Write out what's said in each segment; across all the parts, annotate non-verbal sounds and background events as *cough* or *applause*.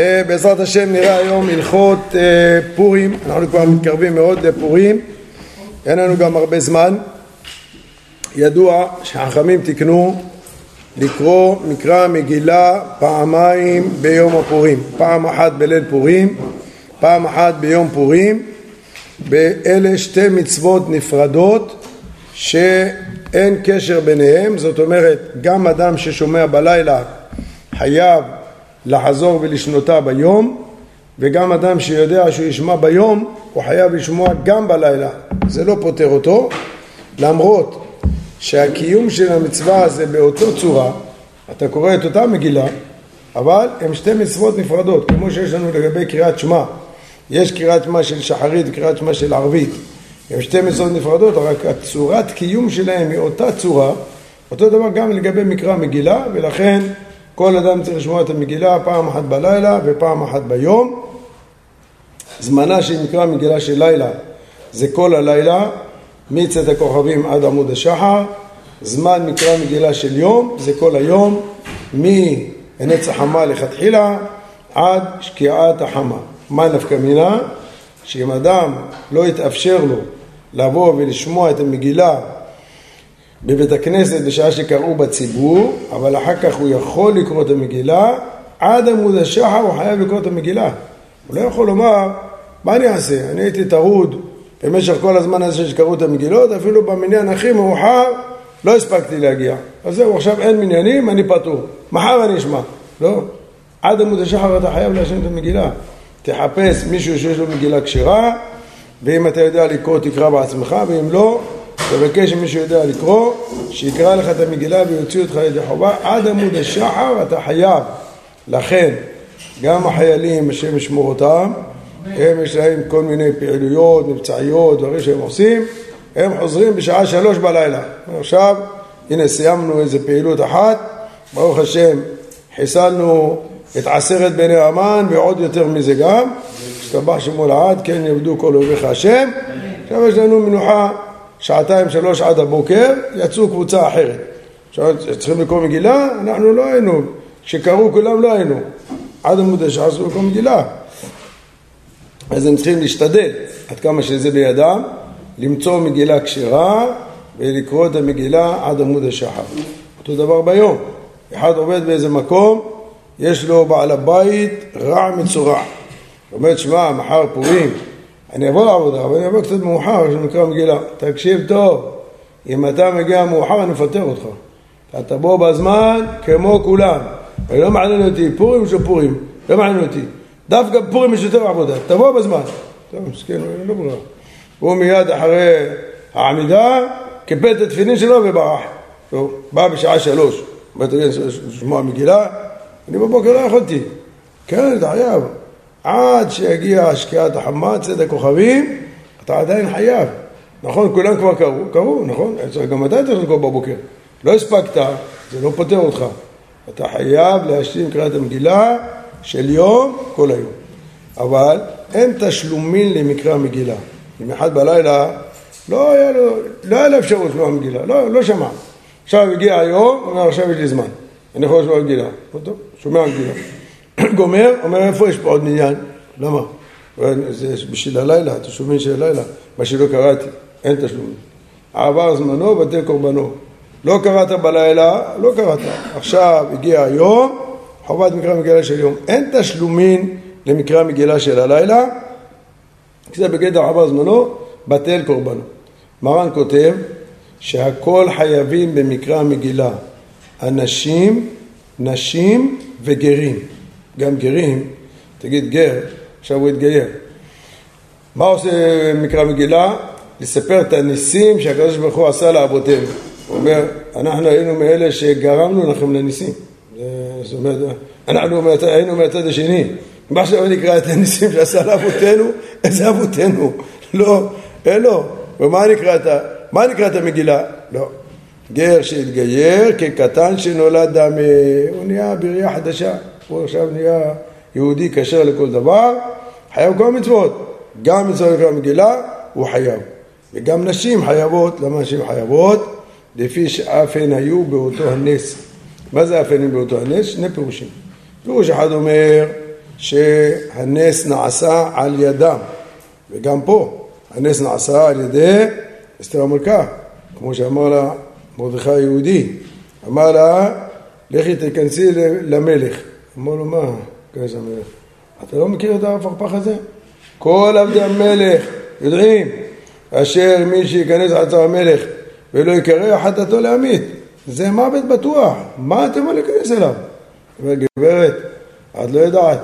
אה, בעזרת השם נראה היום הלכות אה, פורים, אנחנו כבר מתקרבים מאוד לפורים, אין לנו גם הרבה זמן. ידוע שהחכמים תיקנו לקרוא מקרא מגילה פעמיים ביום הפורים, פעם אחת בליל פורים, פעם אחת ביום פורים, באלה שתי מצוות נפרדות שאין קשר ביניהם, זאת אומרת גם אדם ששומע בלילה חייב לחזור ולשנותה ביום וגם אדם שיודע שהוא ישמע ביום הוא חייב לשמוע גם בלילה. זה לא פותר אותו. למרות שהקיום של המצווה הזה באותו צורה אתה קורא את אותה מגילה אבל הם שתי מצוות נפרדות. כמו שיש לנו לגבי קריאת שמע. יש קריאת שמע של שחרית וקריאת שמע של ערבית. הם שתי מצוות נפרדות רק הצורת קיום שלהם היא אותה צורה. אותו דבר גם לגבי מקרא מגילה ולכן כל אדם צריך לשמוע את המגילה פעם אחת בלילה ופעם אחת ביום. זמנה שנקרא מגילה של לילה זה כל הלילה, מצאת הכוכבים עד עמוד השחר. זמן מקרא מגילה של יום זה כל היום, מעינץ החמה לכתחילה עד שקיעת החמה. מה נפקא מינה? שאם אדם לא יתאפשר לו לבוא ולשמוע את המגילה בבית הכנסת בשעה שקראו בציבור, אבל אחר כך הוא יכול לקרוא את המגילה, עד עמוד השחר הוא חייב לקרוא את המגילה. הוא לא יכול לומר, מה אני אעשה? אני הייתי טרוד במשך כל הזמן הזה שקראו את המגילות, אפילו במניין הכי מאוחר לא הספקתי להגיע. אז זהו, עכשיו אין מניינים, אני פטור. מחר אני אשמע. לא. עד עמוד השחר אתה חייב להשלים את המגילה. תחפש מישהו שיש לו מגילה כשרה, ואם אתה יודע לקרוא תקרא בעצמך, ואם לא, תבקש ממי שיודע לקרוא, שיקרא לך את המגילה ויוציא אותך לידי חובה עד עמוד השחר אתה חייב. לכן, גם החיילים, השם ישמור אותם, הם יש להם כל מיני פעילויות, מבצעיות, דברים שהם עושים, הם חוזרים בשעה שלוש בלילה. עכשיו, הנה סיימנו איזה פעילות אחת, ברוך השם, חיסלנו את עשרת בני המן ועוד יותר מזה גם, השתבח שמו לעד, כן יעבדו כל אוהביך השם. עכשיו יש לנו מנוחה שעתיים שלוש עד הבוקר, יצאו קבוצה אחרת. צריכים לקרוא מגילה? אנחנו לא היינו, כשקראו כולם לא היינו. עד עמוד השעה אסור לקרוא מגילה. אז הם צריכים להשתדל, עד כמה שזה בידם, למצוא מגילה כשרה ולקרוא את המגילה עד עמוד השחר. אותו דבר ביום. אחד עובד באיזה מקום, יש לו בעל הבית רע מצורע. הוא אומר, שמע, מחר פורים, אני אבוא לעבודה, אבל אני אבוא קצת מאוחר, שנקרא מגילה. תקשיב טוב, אם אתה מגיע מאוחר אני אפטר אותך. אתה תבוא בזמן כמו כולם. לא מעניין אותי פורים של פורים, לא מעניין אותי. דווקא פורים יש יותר עבודה, תבוא בזמן. טוב, מסכן, לא ברירה. הוא מיד אחרי העמידה, קיפל את התפילין שלו וברח. טוב, בא בשעה שלוש, באתי לשמוע מגילה, אני בבוקר לא יכולתי. כן, אתה חייב. עד שיגיע שקיעת החמה, צד הכוכבים, אתה עדיין חייב. נכון, כולם כבר קראו, קראו, נכון? גם אתה צריך לקרוא בבוקר. לא הספקת, זה לא פותר אותך. אתה חייב להשלים קריאת המגילה של יום כל היום. אבל אין תשלומים למקרא המגילה. אם אחד בלילה לא היה לו, לא היה לו אפשרות לשמוע מגילה, לא, לא שמע. עכשיו הגיע היום, אומר עכשיו יש לי זמן, אני יכול לשמוע מגילה. שומע מגילה. *coughs* גומר, אומר איפה יש פה עוד מניין? למה? זה בשביל הלילה, תשלומים של הלילה, מה שלא קראתי, אין תשלומים. עבר זמנו, בטל קורבנו. לא קראת בלילה, לא קראת. עכשיו הגיע היום, חובת מקרא מגילה של יום. אין תשלומים למקרא מגילה של הלילה, זה בגדר עבר זמנו, בטל קורבנו. מרן כותב שהכל חייבים במקרא מגילה, אנשים, נשים וגרים. גם גרים, תגיד גר, עכשיו הוא התגייר. מה עושה מקרא מגילה? לספר את הניסים שהקדוש ברוך הוא עשה לאבותינו. הוא אומר, אנחנו היינו מאלה שגרמנו לכם לניסים. זאת אומרת, אנחנו היינו מהצד השני. מה שלא נקרא את הניסים שעשה לאבותינו, איזה אבותינו? לא, אין לו. ומה נקרא את, מה נקרא את המגילה? לא. גר שהתגייר כקטן שנולד דמה, הוא נהיה בראייה חדשה. הוא עכשיו נהיה יהודי כשר לכל דבר, חייב כל המצוות. גם מצוות לקרוא מגילה, הוא חייב. וגם נשים חייבות, למה נשים חייבות? לפי שאף הן היו באותו הנס. מה זה אף הן באותו הנס? שני פירושים. פירוש אחד אומר שהנס נעשה על ידם, וגם פה הנס נעשה על ידי אסתר המלכה, כמו שאמר לה מרדכי היהודי, אמר לה לכי תיכנסי למלך, אמר לו מה, כנס למלך, אתה לא מכיר את הפרפח הזה? כל עבדי המלך יודעים אשר מי שייכנס עצר המלך ולא יקרא חטאתו להמית זה מוות בטוח, מה אתם יכולים להיכנס אליו? אומר גברת, את לא יודעת,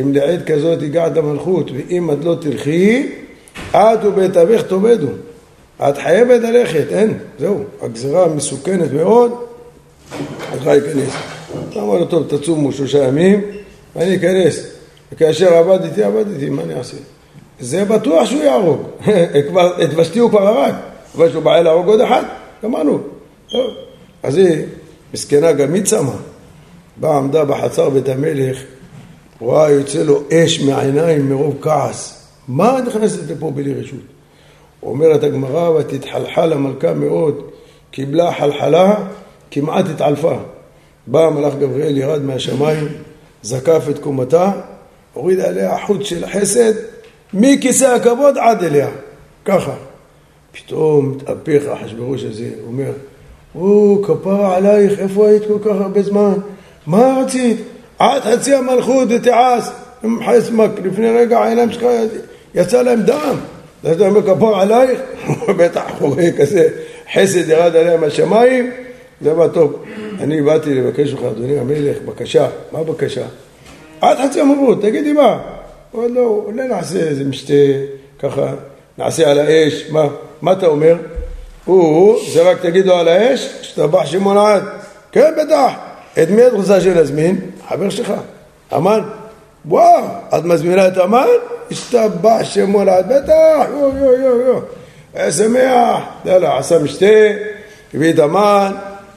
אם לעת כזאת הגעת המלכות ואם את לא תלכי, את ובית אביך תאבדו. את חייבת ללכת, אין, זהו, הגזרה מסוכנת מאוד, את יכולה להיכנס. אמר לו, טוב, תצומו שלושה ימים ואני אכנס. וכאשר עבדתי, עבדתי, מה אני אעשה? זה בטוח שהוא יהרוג. *laughs* את ושתי הוא כבר הרג, אבל שהוא בא להרוג עוד אחד, גמרנו. טוב. אז היא, מסכנה גם היא צמה. באה עמדה בחצר בית המלך, רואה יוצא לו אש מהעיניים מרוב כעס. מה נכנסת לפה בלי רשות? אומרת הגמרא, ותתחלחל המלכה מאוד, קיבלה חלחלה, כמעט התעלפה. בא המלאך גבריאל, ירד מהשמיים, זקף את קומתה, הוריד עליה חוט של חסד, מכיסא הכבוד עד אליה, ככה. פתאום מתהפך אחשוורוש הזה, הוא אומר, או, כפרה עלייך, איפה היית כל כך הרבה זמן? מה רצית? עד חצי המלכות ותעש, חסמק, לפני רגע העיניים שלך יצא להם דם. אתה אומר כפרה עלייך? *laughs* בטח חוגג כזה חסד ירד עליה מהשמיים, זה בא טוב. אני באתי לבקש ממך, אדוני המלך, בקשה. מה בקשה? עד חצי המלכות, תגידי מה? הוא אומר, לא, אולי נעשה איזה משתה, ככה, נעשה על האש, מה, מה אתה אומר? הוא, זה רק תגיד לו על האש, השתבח שמעון עד. כן, בטח. את מי את רוצה שנזמין? חבר שלך, אמן. וואו, את מזמינה את אמן? השתבח שמעון עד, בטח, יו יו יו יו. היה שמח, יאללה, עשה משתה, הביא את אמן,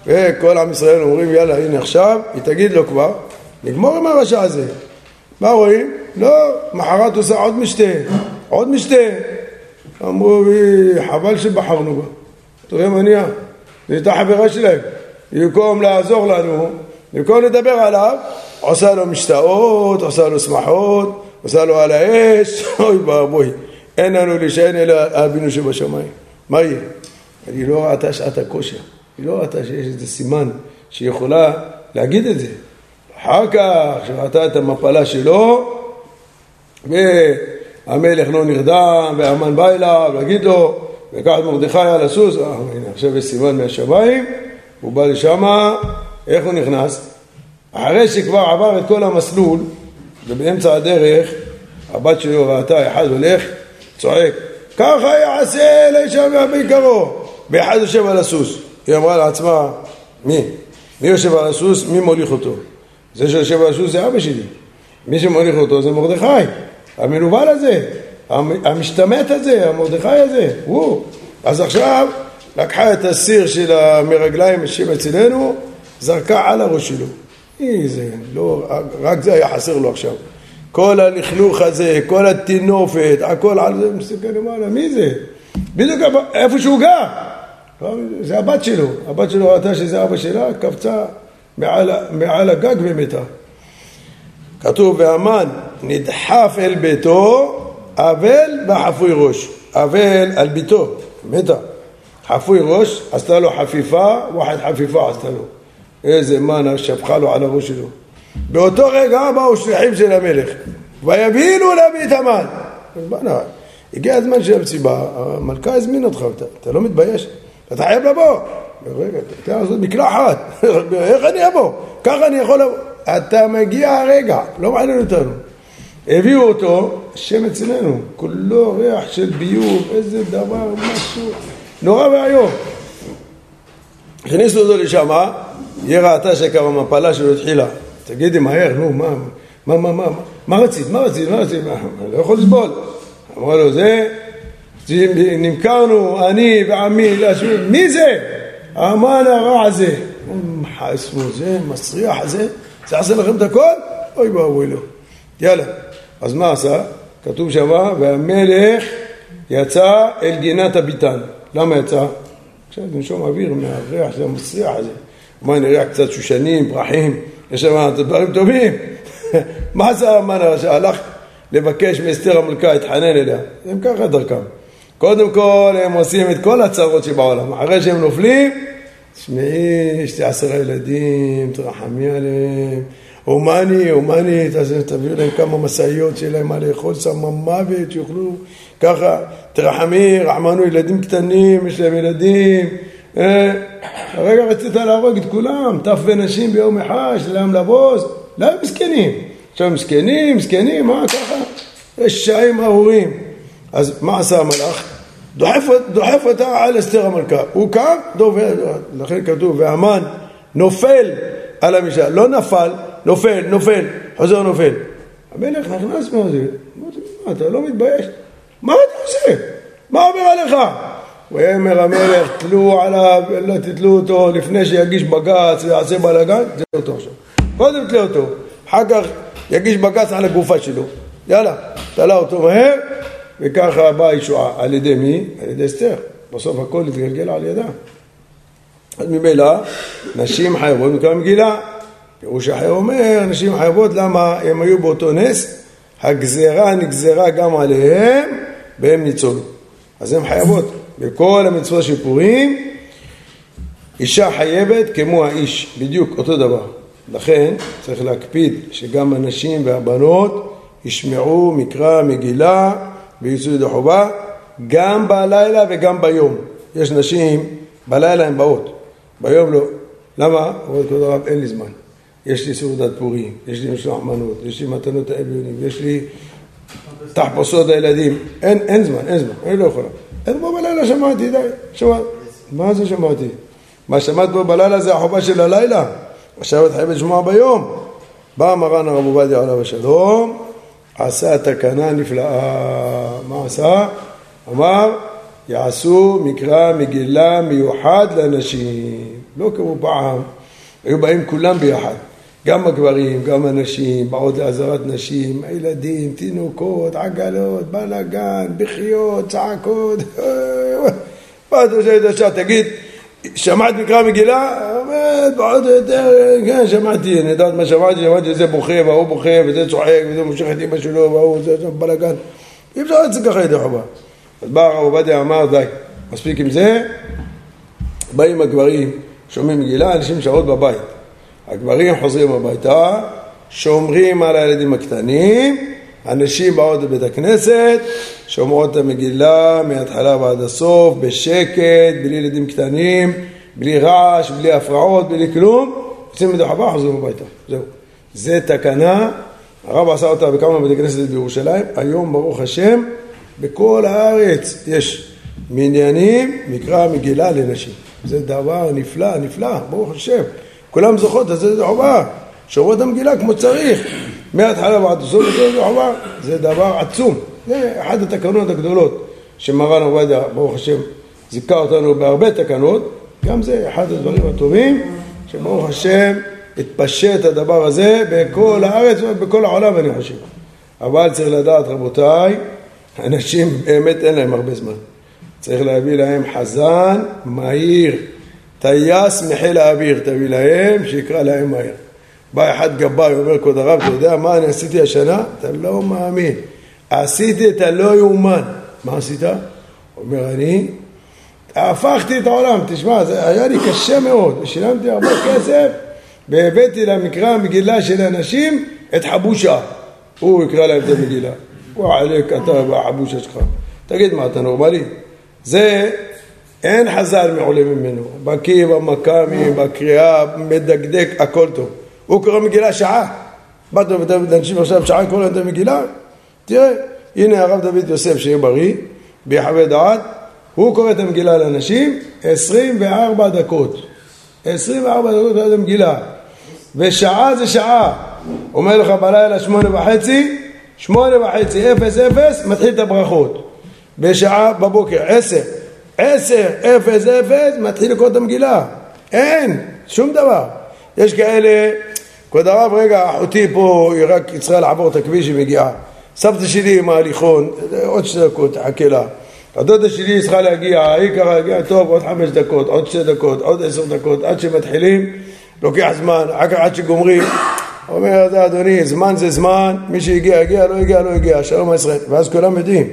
וכל עם ישראל אומרים, יאללה, הנה עכשיו, היא תגיד לו כבר, נגמור עם הרשע הזה. מה רואים? לא, מחרת עושה עוד משתה, עוד משתה. אמרו, חבל שבחרנו בה. תראה מניע, זו הייתה חברה שלהם. במקום לעזור לנו, במקום לדבר עליו, עושה לו משתאות, עושה לו שמחות, עושה לו על האש, *laughs* אוי ואבוי, אין לנו להישען אלא אבינו שבשמיים. מה יהיה? היא לא ראתה שעת הכושר, היא לא ראתה שיש איזה סימן שהיא יכולה להגיד את זה. אחר כך, כשראתה את המפלה שלו, והמלך לא נרדם, והמן בא אליו להגיד לו, לקח את מרדכי על הסוס, אה, הנה עכשיו יש סימן מהשמיים, הוא בא לשם, איך הוא נכנס? אחרי שכבר עבר את כל המסלול, ובאמצע הדרך, הבת שלו ראתה אחד הולך, צועק, ככה יעשה לאישה בעיקרו, ואחד יושב על הסוס. היא אמרה לעצמה, מי? מי יושב על הסוס? מי מוליך אותו? זה שיושב על הסוס זה אבא שלי. מי שמוליך אותו זה מרדכי, המנוול הזה. המשתמט הזה, המרדכי הזה, הוא. אז עכשיו לקחה את הסיר של המרגליים שבצלנו, זרקה על הראש שלו. איזה, לא, רק זה היה חסר לו עכשיו. כל הלכלוך הזה, כל הטינופת, הכל על זה, מסתכל למעלה, מי זה? בדיוק איפה שהוא גר. זה הבת שלו, הבת שלו ראתה שזה אבא שלה, קפצה מעל, מעל הגג ומתה. כתוב, והמן נדחף אל ביתו אבל וחפוי ראש. אבל על ביתו, מתה. חפוי ראש, עשתה לו חפיפה, ואחד חפיפה עשתה לו. איזה מנה שפכה לו על הראש שלו. באותו רגע באו שליחים של המלך, ויבינו להביא את המן. הגיע הזמן של המסיבה, המלכה הזמינה אותך, אתה לא מתבייש? אתה חייב לבוא. רגע, אתה לעשות מקלחת, *laughs* איך אני אבוא? ככה אני יכול לבוא. אתה מגיע הרגע, לא מעניין אותנו. הביאו אותו, השם אצלנו, כולו ריח של ביוב, איזה דבר, משהו, נורא ואיום. הכניסו אותו לשם, היא ראתה שכבר המפלה שלו התחילה. תגידי מהר, נו, מה, מה, מה, מה, מה רצית, מה רצית, מה רצית, מה, לא יכול לסבול. אמרה לו, זה, נמכרנו, אני ועמי, מי זה? המן הרע הזה. חסמו זה, מסריח הזה, זה יעשה לכם את הכל? אוי ואבוי לו. יאללה. אז מה עשה? כתוב שמה, והמלך יצא אל גינת הביתן. למה יצא? עכשיו לנשום אוויר מהריח של המסריח הזה. מה נראה קצת שושנים, פרחים, יש שם דברים טובים. *laughs* מה עשה המן הרשע? הלך לבקש מאסתר המלכה, התחנן אליה. הם ככה דרכם. קודם כל הם עושים את כל הצרות שבעולם. אחרי שהם נופלים, תשמעי, יש לי עשרה ילדים, תרחמי עליהם. הומני, הומני, תביאו להם כמה משאיות שיהיה להם מה לאכול שם מוות, שיוכלו ככה, תרחמי, רחמנו, ילדים קטנים, יש להם ילדים. אה, הרגע רצית להרוג את כולם, טף ונשים ביום אחד, יש להם לבוז, לא הם מסכנים. עכשיו מסכנים, מסכנים, מה ככה? רשעים ארורים. אז מה עשה המלאך? דוחף, דוחף אותה על אסתר המלכה. הוא קם, לכן כתוב, והמן נופל על המשנה, לא נפל, נופל, נופל, חוזר נופל. המלך נכנס מהזה, מה אתה לא מתבייש? מה אתה עושה? מה אומר עליך? ויאמר המלך, תלו עליו, לא תתלו אותו לפני שיגיש בג"ץ ויעשה בלאגן, תתלו אותו עכשיו. קודם תתלו אותו, אחר כך יגיש בג"ץ על הגופה שלו. יאללה, תלה אותו מהר, וככה באה הישועה. על ידי מי? על ידי אסתר. בסוף הכל יתגלגל על ידה. אז ממילא, נשים חייבות מכלל מגילה. פירוש אחר אומר, נשים חייבות למה הם היו באותו נס, הגזרה נגזרה גם עליהם והם ניצולו. אז הן חייבות. בכל המצוות של פורים, אישה חייבת כמו האיש, בדיוק אותו דבר. לכן צריך להקפיד שגם הנשים והבנות ישמעו מקרא מגילה ויצאו ידי חובה גם בלילה וגם ביום. יש נשים, בלילה הן באות, ביום לא. למה? אומרת כבוד הרב, אין לי זמן. יש לי סעודת פורים, יש לי משלוח מנות, יש לי מתנות העליונים, יש לי תחפושות הילדים. אין, אין זמן, אין זמן, אני לא יכולה. אין פה בלילה שמעתי, די, שמעת. מה זה שמעתי? מה שמעת פה בלילה זה החובה של הלילה. עכשיו את חייבת לשמוע ביום. בא מרן הרב עובדיה עליו השלום, עשה תקנה נפלאה. מה עשה? אמר, יעשו מקרא מגילה מיוחד לנשים. לא כמו פעם, היו באים כולם ביחד. גם הגברים, גם הנשים, באות לעזרת נשים, הילדים, תינוקות, עגלות, בלאגן, בחיות, צעקות. *laughs* מה אתה חושב, תגיד, שמעת מקרא מגילה? פחות או יותר, כן, שמעתי, אני יודעת מה שמעתי, שמעתי שזה בוכה והוא בוכה וזה צוחק וזה מושך את אמא שלו והוא, זה שם בלאגן. אי אפשר לצאת ככה ידי חובה. אז בא הרב עובדיה אמר, די, מספיק עם זה, באים הגברים, שומעים מגילה, אנשים שעות בבית. הגברים חוזרים הביתה, שומרים על הילדים הקטנים, הנשים באות לבית הכנסת, שומרות את המגילה מההתחלה ועד הסוף, בשקט, בלי ילדים קטנים, בלי רעש, בלי הפרעות, בלי כלום, יוצאים מדי חווה, חוזרים הביתה, זהו. זה תקנה, הרב עשה אותה בכמה בתי כנסת בירושלים, היום ברוך השם, בכל הארץ יש מניינים, מקרא מגילה לנשים. זה דבר נפלא, נפלא, ברוך השם. כולם זוכות, אז זה חובה. שומרות המגילה כמו צריך. מההתחלה ועד הסוף זה חובה. זה דבר עצום. זה אחת התקנות הגדולות שמרן עובדיה, ברוך השם, זיכה אותנו בהרבה תקנות. גם זה אחד הדברים הטובים, שברוך השם התפשט הדבר הזה בכל הארץ ובכל העולם אני חושב. אבל צריך לדעת רבותיי, אנשים באמת אין להם הרבה זמן. צריך להביא להם חזן מהיר. טייס מחיל האוויר תביא להם, שיקרא להם מהר. בא אחד גבאי, אומר כבוד הרב, אתה יודע מה אני עשיתי השנה? אתה לא מאמין. עשיתי את הלא יאומן. מה עשית? אומר אני, הפכתי את העולם, תשמע, זה היה לי קשה מאוד, ושילמתי הרבה כסף, והבאתי למקרא המגילה של אנשים את חבושה. הוא יקרא להם את המגילה. וואלק, אתה והחבושה שלך. תגיד, מה, אתה נורמלי? זה אין חז"ל מעולה ממנו, בקיא במכ"מים, בקריאה, מדקדק, הכל טוב. הוא קורא מגילה שעה. באת לאנשים עכשיו שעה קורא להם את המגילה? תראה, הנה הרב דוד יוסף שיהיה בריא, ביחווה דעת, הוא קורא את המגילה לאנשים 24 דקות. 24 דקות קורא את המגילה. ושעה זה שעה. אומר לך בלילה שמונה וחצי, שמונה וחצי, אפס אפס, מתחיל את הברכות. בשעה בבוקר, עשר. עשר, אפס, אפס, מתחיל לקרוא את המגילה. אין, שום דבר. יש כאלה, כבוד הרב, רגע, אחותי פה, היא רק צריכה לעבור את הכביש, היא מגיעה. סבתא שלי עם ההליכון, עוד שתי דקות, תחכה לה. הדודה שלי צריכה להגיע, היא ככה להגיע, טוב, עוד חמש דקות, עוד שתי דקות, עוד עשר דקות, עד שמתחילים, לוקח זמן, אחר כך עד שגומרים. אומר, אדוני, זמן זה זמן, מי שהגיע, הגיע, לא הגיע, לא הגיע, שלום ישראל. ואז כולם יודעים,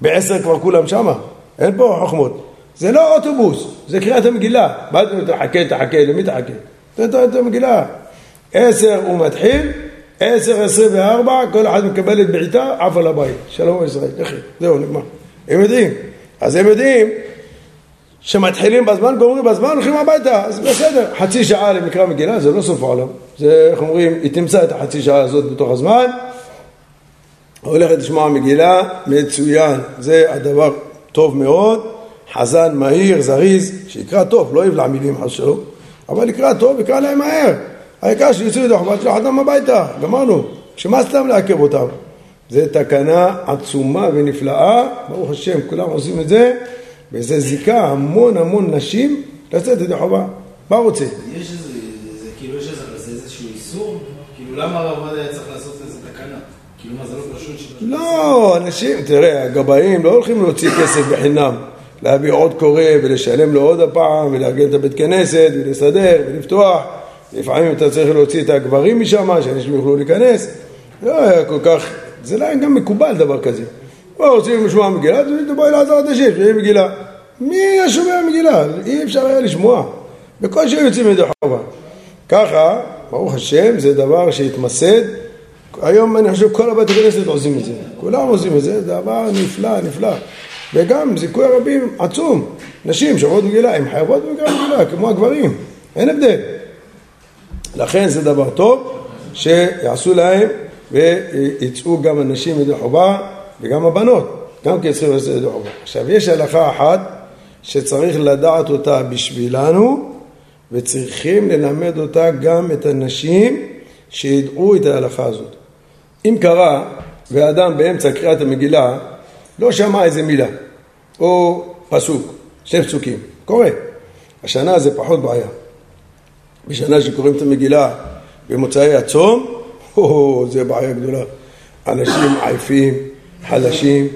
בעשר כבר כולם שמה, אין פה חוכמות. זה לא אוטובוס, זה קריאת המגילה. מה אתה תחכה, תחכה, למי תחכה? זה את המגילה. עשר הוא מתחיל, עשר עשרים וארבע, כל אחד מקבל את בעיטה, עף על הבית. שלום ישראל, לכי, זהו, נגמר. הם יודעים. אז הם יודעים שמתחילים בזמן, גומרים בזמן, הולכים הביתה, אז בסדר. חצי שעה למקרא מגילה, זה לא סוף העולם. זה, איך אומרים, היא תמצא את החצי שעה הזאת בתוך הזמן, הולכת לשמוע מגילה, מצוין. זה הדבר טוב מאוד. חזן מהיר, זריז, שיקרא טוב, לא יבלע מילים חס שלום, אבל יקרא טוב, יקרא להם מהר. העיקר שיצאו ידו חובת שלוח אדם הביתה, גמרנו. שמה סתם לעכב אותם? זה תקנה עצומה ונפלאה, ברוך השם, כולם עושים את זה, וזה זיקה המון המון נשים לצאת ידי חובה. מה רוצה? יש איזה, זה, כאילו יש איזה, איזשהו איסור? כאילו למה הרב עובדיה צריך לעשות איזה תקנה? כאילו מה, זה לא פשוט ש... לא, אנשים, תראה, הגבאים לא הולכים להוציא כסף בחינם. להביא עוד קורא ולשלם לו עוד הפעם ולארגן את הבית כנסת ולסדר ולפתוח לפעמים אתה צריך להוציא את הגברים משם, שאנשים יוכלו להיכנס. לא היה כל כך, זה לא היה גם מקובל דבר כזה. בואו רוצים לשמוע מגילה, אז בואי לעזור את השם, שיהיה מגילה. מי היה שומע מגילה? אי אפשר היה לשמוע. בקושי יוצאים ידי חובה. ככה, ברוך השם, זה דבר שהתמסד. היום אני חושב כל הבית הכנסת עושים את זה. כולם עושים את זה, זה דבר נפלא, נפלא. וגם זיכוי הרבים עצום. נשים שעוברות מגילה, הן חייבות מגילה, כמו הגברים, אין הבדל. לכן זה דבר טוב שיעשו להם ויצאו גם הנשים ידי חובה וגם הבנות, גם כן צריכים לעשות ידי חובה. עכשיו יש הלכה אחת שצריך לדעת אותה בשבילנו וצריכים ללמד אותה גם את הנשים שידעו את ההלכה הזאת. אם קרה ואדם באמצע קריאת המגילה לא שמע איזה מילה, או פסוק, שני פסוקים, קורה. השנה זה פחות בעיה. בשנה שקוראים את המגילה במוצאי הצום, *laughs* או, זה בעיה גדולה. אנשים עייפים, חלשים,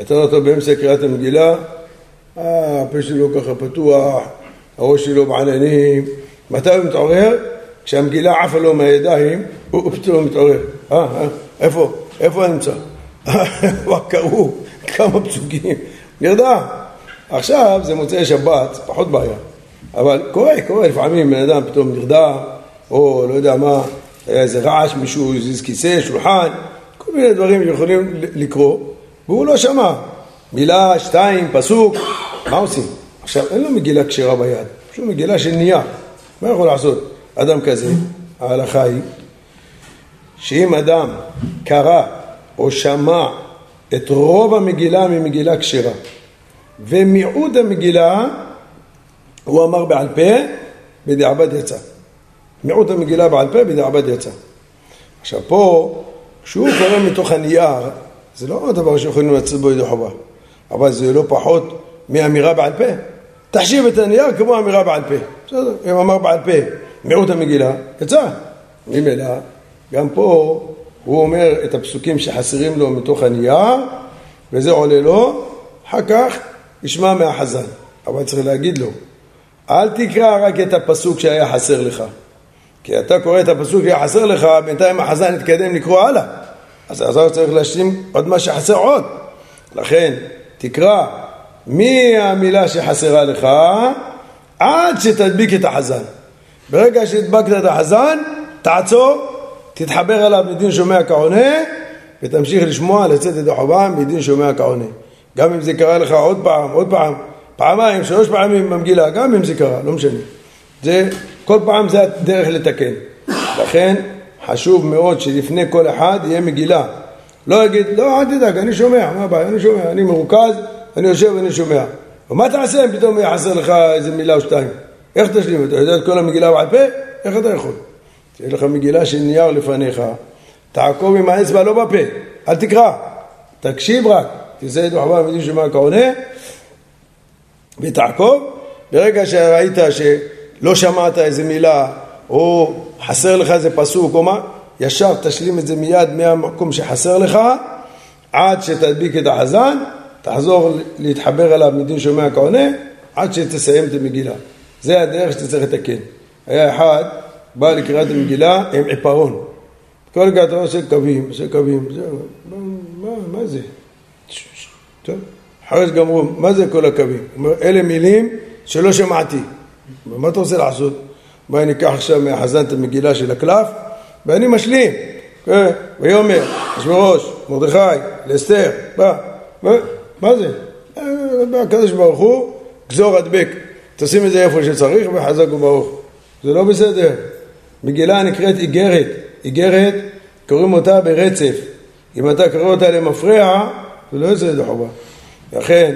אתה רואה אותו באמצע קריאת המגילה, אה, הפה שלו ככה פתוח, הראש שלו בעננים, מתי הוא מתעורר? כשהמגילה עפה לו מהידיים, *laughs* הוא פתאום מתעורר. אה, אה, איפה? איפה אני נמצא? *laughs* מה קראו? כמה פסוקים, נרדם. עכשיו זה מוצאי שבת, פחות בעיה. אבל קורה, קורה, לפעמים בן אדם פתאום נרדם, או לא יודע מה, היה איזה רעש, מישהו הזיז כיסא, שולחן, כל מיני דברים שיכולים לקרוא, והוא לא שמע. מילה, שתיים, פסוק, מה עושים? עכשיו, אין לו מגילה כשרה ביד, יש לו מגילה של נייר. מה יכול לעשות אדם כזה? ההלכה היא שאם אדם קרא או שמע את רוב המגילה ממגילה כשרה. ומיעוט המגילה הוא אמר בעל פה, בדיעבד יצא. מיעוט המגילה בעל פה, בדיעבד יצא. עכשיו פה, כשהוא קורא מתוך הנייר, זה לא דבר שיכולים לצאת בו ידי חובה, אבל זה לא פחות מאמירה בעל פה. תחשיב את הנייר כמו אמירה בעל פה. בסדר, אם אמר בעל פה מיעוט המגילה, יצא. ממילא, גם פה הוא אומר את הפסוקים שחסרים לו מתוך הנייר, וזה עולה לו, אחר כך ישמע מהחזן. אבל צריך להגיד לו, אל תקרא רק את הפסוק שהיה חסר לך. כי אתה קורא את הפסוק שהיה חסר לך, בינתיים החזן יתקדם לקרוא הלאה. אז אתה צריך להשלים עוד מה שחסר עוד. לכן, תקרא מי המילה שחסרה לך עד שתדביק את החזן. ברגע שהדבקת את החזן, תעצור תתחבר אליו מדין שומע כעונה ותמשיך לשמוע לצאת ידי חובה מדין שומע כעונה. גם אם זה קרה לך עוד פעם, עוד פעם, פעמיים, שלוש פעמים במגילה, גם אם זה קרה, לא משנה. זה, כל פעם זה הדרך לתקן. לכן חשוב מאוד שלפני כל אחד יהיה מגילה. לא יגיד, לא, אל תדאג, אני שומע, מה הבעיה, אני שומע, אני מרוכז, אני יושב ואני שומע. ומה תעשה אם פתאום יהיה חסר לך איזה מילה או שתיים? איך תשלים? אתה יודע את כל המגילה בעל פה? איך אתה יכול? שיש לך מגילה של נייר לפניך, תעקוב עם האצבע לא בפה, אל תקרא, תקשיב רק, תעשה ידו חבל ומדין שמע כעונה, ותעקוב, ברגע שראית שלא שמעת איזה מילה, או חסר לך איזה פסוק או מה, ישר תשלים את זה מיד מהמקום שחסר לך, עד שתדביק את החזן, תחזור להתחבר אליו מדין שומע כעונה, עד שתסיים את המגילה. זה הדרך שאתה צריך לתקן. היה אחד בא לקריאת המגילה עם עיפרון. כל גת עושה קווים, עושה קווים, זהו, מה, מה, מה זה? טוב, אחרי שגמרו, מה זה כל הקווים? אומר, אלה מילים שלא שמעתי. מה אתה רוצה לעשות? בואי ניקח עכשיו מהחזן את המגילה של הקלף ואני משלים. כן, ויאמר, אשוורוש, מרדכי, לאסתר, בא, מה זה? בא אה, הקדוש ברוך הוא, גזור הדבק, תשים את זה איפה שצריך וחזק וברוך. זה לא בסדר. מגילה נקראת איגרת, איגרת קוראים אותה ברצף. אם אתה קורא אותה למפרע, זה לא יוצא ידי חובה. לכן,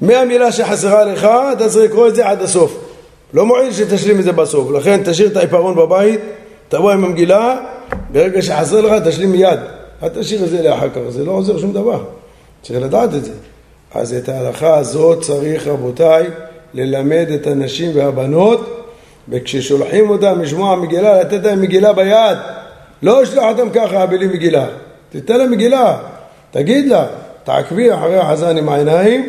מהמילה שחסרה לך, אתה צריך לקרוא את זה עד הסוף. לא מועיל שתשלים את זה בסוף. לכן תשאיר את העיפרון בבית, תבוא עם המגילה, ברגע שחסר לך תשלים מיד. אל תשאיר את זה לאחר כך, זה לא עוזר שום דבר. צריך לדעת את זה. אז את ההלכה הזאת צריך, רבותיי, ללמד את הנשים והבנות, וכששולחים אותם לשמוע מגילה, לתת להם מגילה ביד. לא לשלוח אותם ככה בלי מגילה. תיתן להם מגילה, תגיד לה, תעקבי אחרי החזן עם העיניים.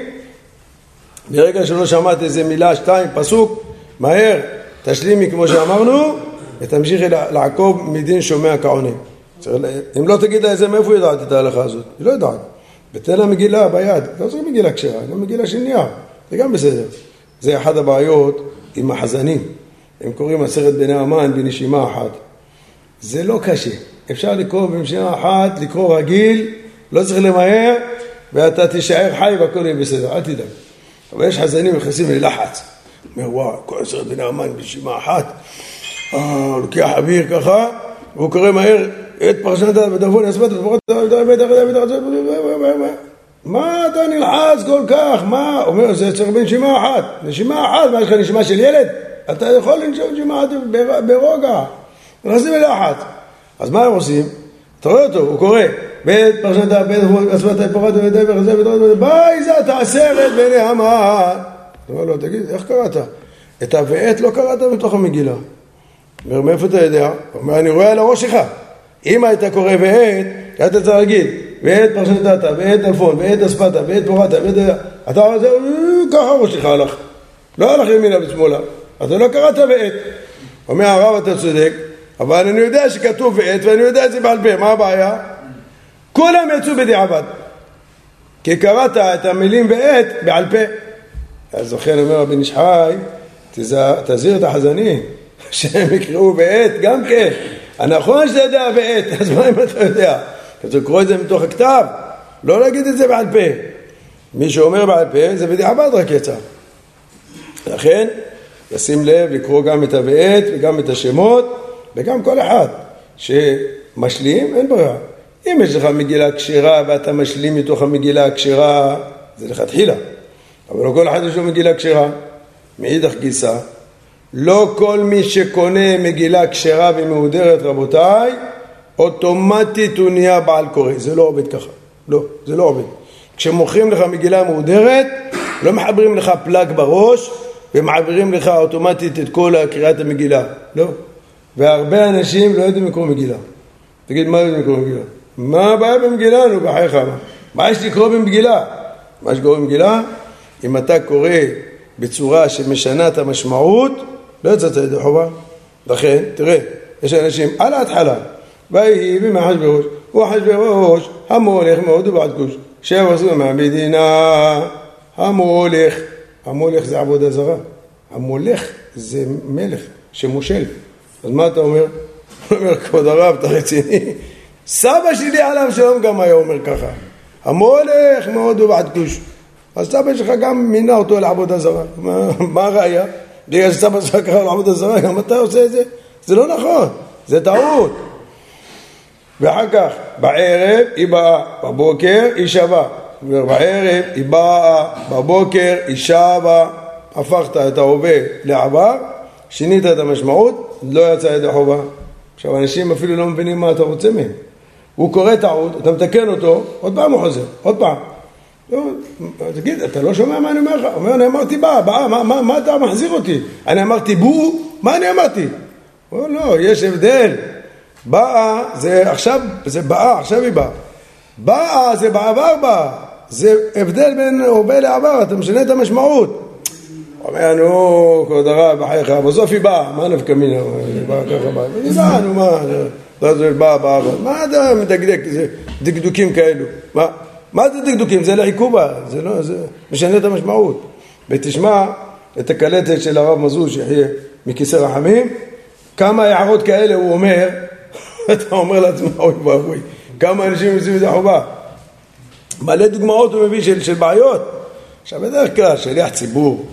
ברגע שלא שמעת איזה מילה, שתיים, פסוק, מהר, תשלימי כמו שאמרנו, ותמשיכי לעקוב מדין שומע כעונה. אם לא תגיד לה את מאיפה היא יודעת את ההלכה הזאת? היא לא יודעת. ותן לה מגילה ביד, לא צריך מגילה כשרה, גם מגילה של נייר, זה גם בסדר. זה אחת הבעיות עם החזנים. הם קוראים עשרת בני המן בנשימה אחת. זה לא קשה. אפשר לקרוא בנשימה אחת, לקרוא רגיל, לא צריך למהר, ואתה תישאר חי והכל יהיה בסדר, אל תדאג. אבל יש חזנים נכנסים ללחץ. אומר, וואו, כל עשרת בני המן בנשימה אחת. אה, לוקח אוויר ככה, והוא קורא מהר את פרשת ודרבון יסבת מה אתה נלחץ כל כך? מה? אומר, זה צריך בנשימה אחת. נשימה אחת, מה יש לך נשימה של ילד? אתה יכול לנשום נשימה אחת ברוגע. נכנסים ללחץ. אז מה הם עושים? אתה רואה אותו, הוא קורא בית פרשת בית אספת פרט ודבר וזה ודבר ביי זה בני המן. אתה אומר לו, תגיד, איך קראת? את ה"ואת" לא קראת מתוך המגילה. אומר, מאיפה אתה יודע? אומר, אני רואה על הראש שלך. אם היית קורא ועת, היית צריך להגיד, ועת פרשת דתא, ועת אלפון, ועת אספתא, ועת פורתא, ועת... אתה אומר, זה ככה הראש שלך הלך. לא הלך ימינה ושמאלה. אתה לא קראת ועת. אומר הרב, אתה צודק, אבל אני יודע שכתוב ועת, ואני יודע את זה בעל פה, מה הבעיה? כולם יצאו בדיעבד. כי קראת את המילים ועת בעל פה. אז לכן אומר רבי נשחי, תזהיר את החזנים. שהם יקראו בעת גם כן. הנכון שאתה יודע בעת, אז מה אם אתה יודע? אתה לקרוא את זה מתוך הכתב, לא להגיד את זה בעל פה. מי שאומר בעל פה זה בדיעבד רק יצא. לכן, לשים לב לקרוא גם את הבעת וגם את השמות וגם כל אחד שמשלים, אין ברירה. אם יש לך מגילה כשרה ואתה משלים מתוך המגילה הכשרה, זה לכתחילה. אבל לא כל אחד יש לו מגילה כשרה. מאידך גיסא, לא כל מי שקונה מגילה כשרה ומהודרת, רבותיי, אוטומטית הוא נהיה בעל קורא. זה לא עובד ככה. לא, זה לא עובד. כשמוכרים לך מגילה מהודרת, לא מחברים לך פלאג בראש ומעבירים לך אוטומטית את כל קריאת המגילה. לא. והרבה אנשים לא יודעים לקרוא מגילה. תגיד, מה יודעים לקרוא מגילה? מה הבעיה במגילה? נו, בחייך. מה יש לקרוא במגילה? מה שקורא במגילה? אם אתה קורא בצורה שמשנה את המשמעות, לא יצאת ידי חובה. לכן, תראה, יש אנשים על ההתחלה, ויהי בימי אחשוורוש, ואחשוורוש המולך מאוד ובעד כוש, שבע עשרים מהמדינה, המולך, המולך זה עבודה זרה, המולך זה מלך שמושל. אז מה אתה אומר? הוא *laughs* אומר, כבוד הרב, אתה רציני? סבא שלי עליו שלום גם היה אומר ככה, המולך מאוד ובעד כוש. אז סבא שלך גם מינה אותו לעבודה זרה. מה הראיה? בגלל שסבא שלך קרא לעבודה זרה, גם אתה עושה את זה? זה לא נכון, זה טעות. ואחר כך, בערב היא באה, בבוקר היא שווה. בערב היא באה, בבוקר היא שווה. הפכת את ההווה לעבר, שינית את המשמעות, לא יצא ידי חובה. עכשיו, אנשים אפילו לא מבינים מה אתה רוצה מהם. הוא קורא טעות, אתה מתקן אותו, עוד פעם הוא חוזר, עוד פעם. לא, תגיד, אתה לא שומע מה אני אומר לך? הוא אומר, אני אמרתי באה, באה, מה, מה, מה אתה מחזיר אותי? אני אמרתי בו, מה אני אמרתי? הוא אומר, לא, יש הבדל. באה, זה עכשיו, זה באה, עכשיו היא באה. באה זה בעבר באה. זה הבדל בין הווה לעבר, אתה משנה את המשמעות. אומר, נו, כבוד הרב, בחייך, בסוף היא באה, מה נפקא מינה? היא באה ככה. היא באה, נו, מה? ואז הוא בא, בא, בא, מה אתה מדקדק, זה דקדוקים כאלו? מה, מה זה דקדוקים? זה לעיכובה, זה לא, זה משנה את המשמעות. ותשמע את הקלטת של הרב מזוז שיחיה מכיסא רחמים, כמה הערות כאלה הוא אומר, *laughs* אתה אומר לעצמך, אוי ואבוי, כמה אנשים עושים את זה חובה. מלא דוגמאות הוא מביא של, של בעיות. עכשיו בדרך כלל שליח ציבור,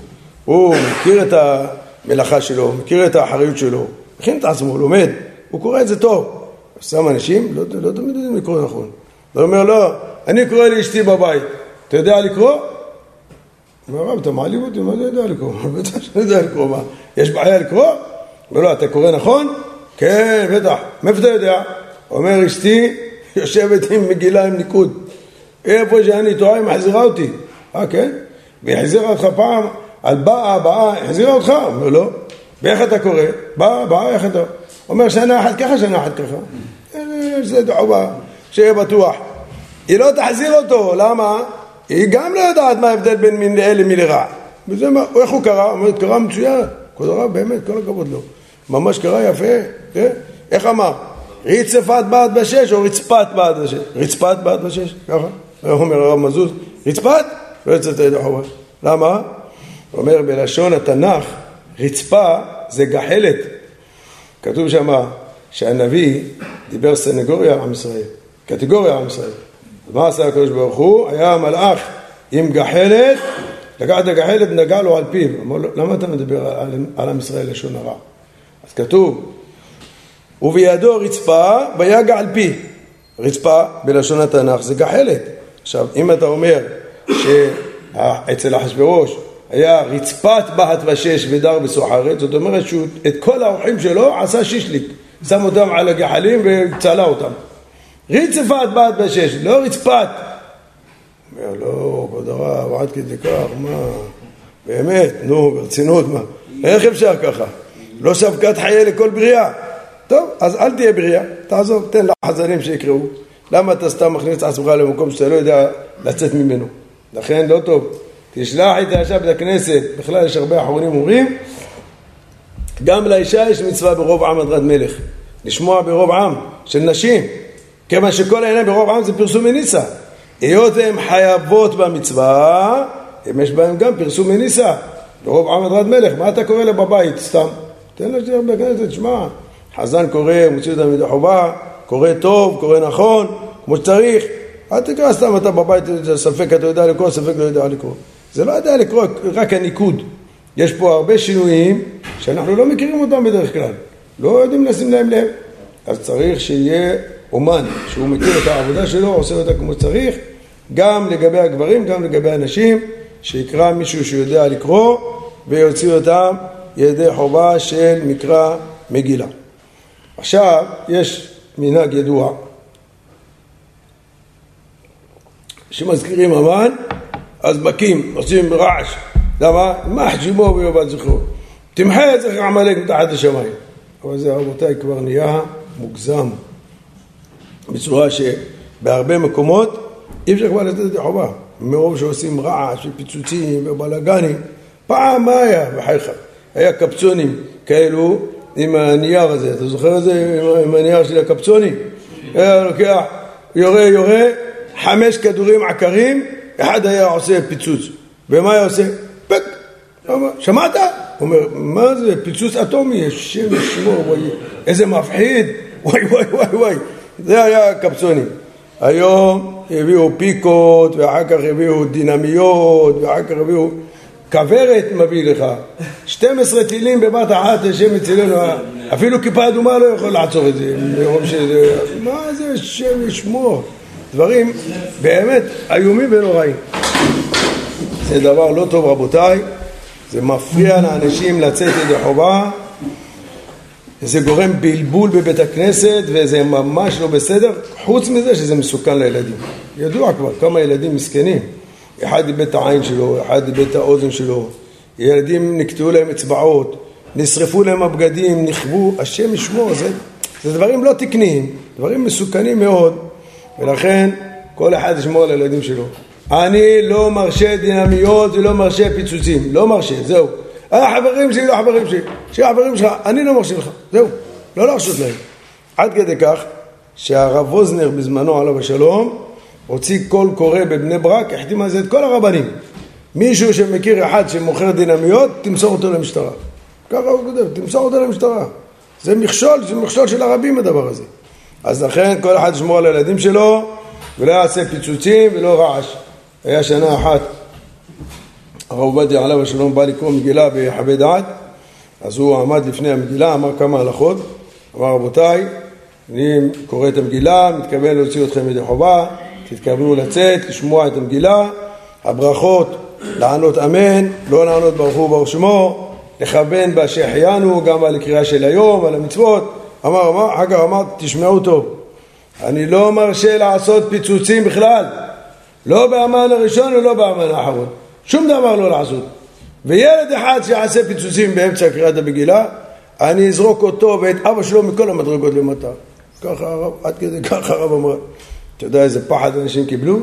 הוא מכיר את המלאכה שלו, מכיר את האחריות שלו, מכין את עצמו, לומד, הוא קורא את זה טוב. שם אנשים, לא, לא תמיד יודעים לקרוא נכון. הוא אומר, לא, אני קורא לאשתי בבית, אתה יודע לקרוא? הוא אומר, רב, אתה מעליב אותי, מה אתה יודע לקרוא? בטח שאני יודע לקרוא, מה? יש בעיה לקרוא? אומר, לא, אתה קורא נכון? כן, בטח. מאיפה אתה יודע? אומר, אשתי יושבת עם מגילה עם ניקוד. איפה שאני טועה, היא מחזירה אותי. אה, כן? והיא החזירה אותך פעם על באה, באה, החזירה אותך? הוא אומר, לא. ואיך אתה קורא? באה, באה, איך אתה? אומר, שנה אחת ככה, שנה אחת ככה. זה דחובה, שיהיה בטוח. היא לא תחזיר אותו, למה? היא גם לא יודעת מה ההבדל בין מין לאלה מלרע. וזה מה, איך הוא קרא? אומרת, קרא מצוין. כבוד הרב, באמת, כל הכבוד לו. ממש קרא יפה, כן? איך אמר? ריצפת בעד בשש או רצפת בעד בשש? רצפת בעד בשש, ככה. אומר הרב מזוז, רצפת? לא יצאת ידי חובה. למה? אומר בלשון התנ"ך, רצפה זה גחלת. כתוב שם שהנביא דיבר סנגוריה עם ישראל, קטגוריה עם ישראל. מה עשה הקדוש ברוך הוא? היה מלאך עם גחלת, לקח את הגחלת ונגע לו על פיו. אמר לו, למה אתה מדבר על, על עם ישראל לשון הרע? אז כתוב, ובידו רצפה ויגע על פי. רצפה בלשון התנ"ך זה גחלת. עכשיו, אם אתה אומר שאצל אחשוורוש היה רצפת בהת ושש ודר בסוחרת, זאת אומרת שאת כל האורחים שלו עשה שישליק, שם אותם על הגחלים וצלה אותם. רצפת בהת ושש, לא רצפת. אומר, לא, כבוד הרב, עד כדי כך, מה, באמת, נו, ברצינות, מה, איך אפשר ככה? לא שבקת חיי לכל בריאה. טוב, אז אל תהיה בריאה, תעזוב, תן לחזנים שיקראו. למה אתה סתם מכניס את עצמך למקום שאתה לא יודע לצאת ממנו? לכן לא טוב. תשלח את האישה בית הכנסת, בכלל יש הרבה אחרונים אומרים, גם לאישה יש מצווה ברוב עם הדרת מלך, לשמוע ברוב עם של נשים, כיוון שכל העניין ברוב עם זה פרסום מניסה. היות והן חייבות במצווה, יש בהן גם פרסום מניסה. ברוב עם הדרת מלך, מה אתה קורא לה בבית סתם? תן לה שתהיה בית הכנסת, שמע, חזן קורא, מוציא אותה מידי חובה, קורא טוב, קורא נכון, כמו שצריך. אל תקרא סתם אתה בבית, ספק אתה יודע לקרוא, ספק לא יודע לקרוא. זה לא יודע לקרוא רק הניקוד. יש פה הרבה שינויים שאנחנו לא מכירים אותם בדרך כלל. לא יודעים לשים להם לב. אז צריך שיהיה אומן, שהוא מכיר את העבודה שלו, עושה אותה כמו שצריך, גם לגבי הגברים, גם לגבי הנשים, שיקרא מישהו שיודע לקרוא ויוציא אותם ידי חובה של מקרא מגילה. עכשיו, יש מנהג ידוע שמזכירים אמן אז מכים, עושים רעש. למה? מה חשיבו ויאבד זכרו. תמחה את זכר עמלק מתחת לשמיים. אבל זה רבותיי כבר נהיה מוגזם. בצורה שבהרבה מקומות אי אפשר כבר לתת את החובה. מרוב שעושים רעש ופיצוצים ובלאגנים. פעם מה היה בחייך? היה קפצונים כאלו עם הנייר הזה, אתה זוכר את זה עם הנייר של הקפצונים? היה לוקח, יורה יורה, חמש כדורים עקרים אחד היה עושה פיצוץ, ומה היה עושה? פק! שמעת? הוא אומר, מה זה? פיצוץ אטומי, השם ישמור, וואי, איזה מפחיד, *laughs* וואי וואי וואי וואי, זה היה קפצונים. היום הביאו פיקות, ואחר כך הביאו דינמיות, ואחר כך הביאו... כוורת מביא לך, 12 טילים בבת אחת, השם אצלנו, אפילו כיפה אדומה לא יכול לעצור את זה, מה זה השם ישמור? דברים באמת איומים ונוראים. זה דבר לא טוב רבותיי, זה מפריע לאנשים לצאת ידי חובה, זה גורם בלבול בבית הכנסת וזה ממש לא בסדר, חוץ מזה שזה מסוכן לילדים. ידוע כבר כמה ילדים מסכנים, אחד איבד את העין שלו, אחד איבד את האוזן שלו, ילדים נקטעו להם אצבעות, נשרפו להם הבגדים, נכוו, השם ישמור, זה, זה דברים לא תקניים, דברים מסוכנים מאוד ולכן כל אחד ישמור על הילדים שלו. אני לא מרשה דינמיות ולא מרשה פיצוצים, לא מרשה, זהו. החברים שלי לא חברים שלי, שחברים שלך, אני לא מרשה לך, זהו, לא להרשות להם. עד כדי כך שהרב ווזנר בזמנו עליו השלום הוציא קול קורא בבני ברק, החתים על זה את כל הרבנים. מישהו שמכיר אחד שמוכר דינמיות, תמסור אותו למשטרה. ככה הוא כותב, תמסור אותו למשטרה. זה מכשול, זה מכשול של הרבים הדבר הזה. אז לכן כל אחד ישמור על הילדים שלו ולא יעשה פיצוצים ולא רעש. היה שנה אחת, הרב עובדיה עליו השלום בא לקרוא מגילה בחבי דעת, אז הוא עמד לפני המגילה, אמר כמה הלכות, אמר רבותיי, אני קורא את המגילה, מתכוון להוציא אתכם ידי חובה, תתכוונו לצאת, לשמוע את המגילה, הברכות, לענות אמן, לא לענות ברוך הוא ברוך שמו, לכוון בהשחיינו, גם על הקריאה של היום, על המצוות, אמר, אמר, כך אמר, תשמעו טוב, אני לא מרשה לעשות פיצוצים בכלל, לא באמן הראשון ולא באמן האחרון, שום דבר לא לעשות. וילד אחד שיעשה פיצוצים באמצע קריאת המגילה, אני אזרוק אותו ואת אבא שלו מכל המדרגות למטה. ככה הרב, עד כדי ככה הרב אמר. אתה יודע איזה פחד אנשים קיבלו?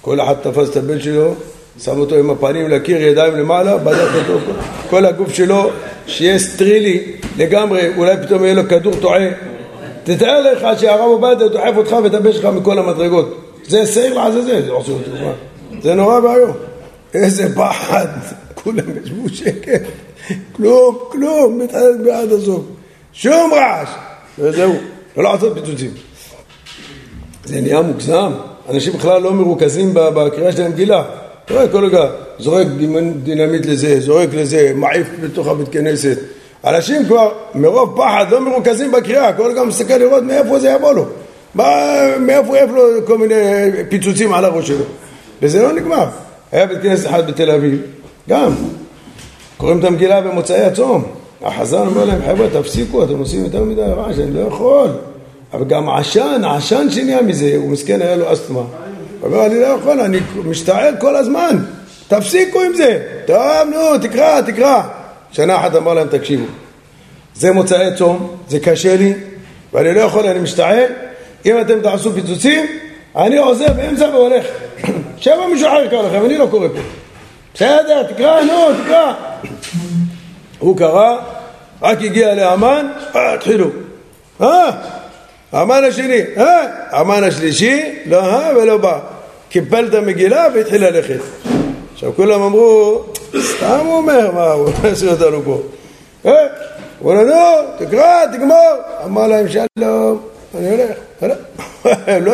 כל אחד תפס את הבן שלו, שם אותו עם הפנים לקיר, ידיים למעלה, בדק אותו, כל הגוף שלו, שיהיה סטרילי לגמרי, אולי פתאום יהיה לו כדור טועה. תתאר לך שהרב עובדיה דוחף אותך ואת הבן שלך מכל המדרגות. זה שעיר לעזאזל, זה עושה אותו מה. זה נורא ואיום. איזה פחד, כולם ישבו שקט, כלום, כלום, מתחלק בעד הזוג. שום רעש, וזהו, לא לעשות פיצוצים. זה נהיה מוגזם, אנשים בכלל לא מרוכזים בקריאה של המגילה. אתה רואה כל רגע זורק דינמיט לזה, זורק לזה, מעיף בתוך הבית כנסת. אנשים כבר מרוב פחד לא מרוכזים בקריאה, כל רגע מסתכל לראות מאיפה זה יבוא לו. מאיפה יבוא לו כל מיני פיצוצים על הראש שלו. וזה לא נגמר. היה בית כנסת אחד בתל אביב, גם, קוראים את המגילה במוצאי הצום. החזן אומר להם, חבר'ה, תפסיקו, אתם עושים יותר מדי רעש, אני לא יכול. אבל גם עשן, עשן שנהיה מזה, הוא מסכן, היה לו אסתמה. הוא אומר, אני לא יכול, אני משתעל כל הזמן, תפסיקו עם זה. טוב, נו, תקרא, תקרא. שנה אחת אמר להם, תקשיבו, זה מוצאי צום, זה קשה לי, ואני לא יכול, אני משתעל. אם אתם תעשו פיצוצים, אני עוזב באמצע והולך. *coughs* שבע מישהו אחר יקרא לכם, אני לא קורא פה. בסדר, תקרא, נו, תקרא. הוא קרא, רק הגיע לאמן, אה, התחילו. אה, המן השני, אה, המן השלישי, לא אה ולא בא. קיפל את המגילה והתחיל ללכת. עכשיו כולם אמרו, סתם הוא אומר, מה, הוא עושה אותנו פה. אה, הוא אומר, נו, תקרא, תגמור. אמר להם, שלום, אני הולך. *laughs* לא,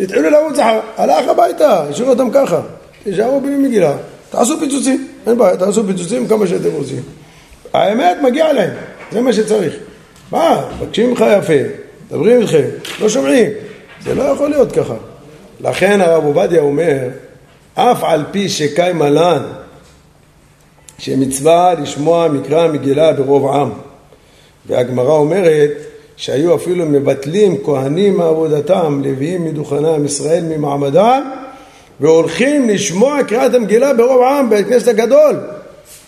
התחילו לרוץ אחר, הלך הביתה, השאירו אותם ככה. תשארו בלי מגילה, תעשו פיצוצים, אין בעיה, תעשו פיצוצים כמה שאתם רוצים. האמת מגיע להם, זה מה שצריך. מה, מבקשים ממך יפה, מדברים איתכם, לא שומעים. זה לא יכול להיות ככה. לכן הרב עובדיה אומר, אף על פי שקיימה לן, שמצווה לשמוע מקרא המגילה ברוב עם. והגמרא אומרת שהיו אפילו מבטלים כהנים מעבודתם, לוויים מדוכנם, ישראל ממעמדם, והולכים לשמוע קריאת המגילה ברוב עם בבית הכנסת הגדול.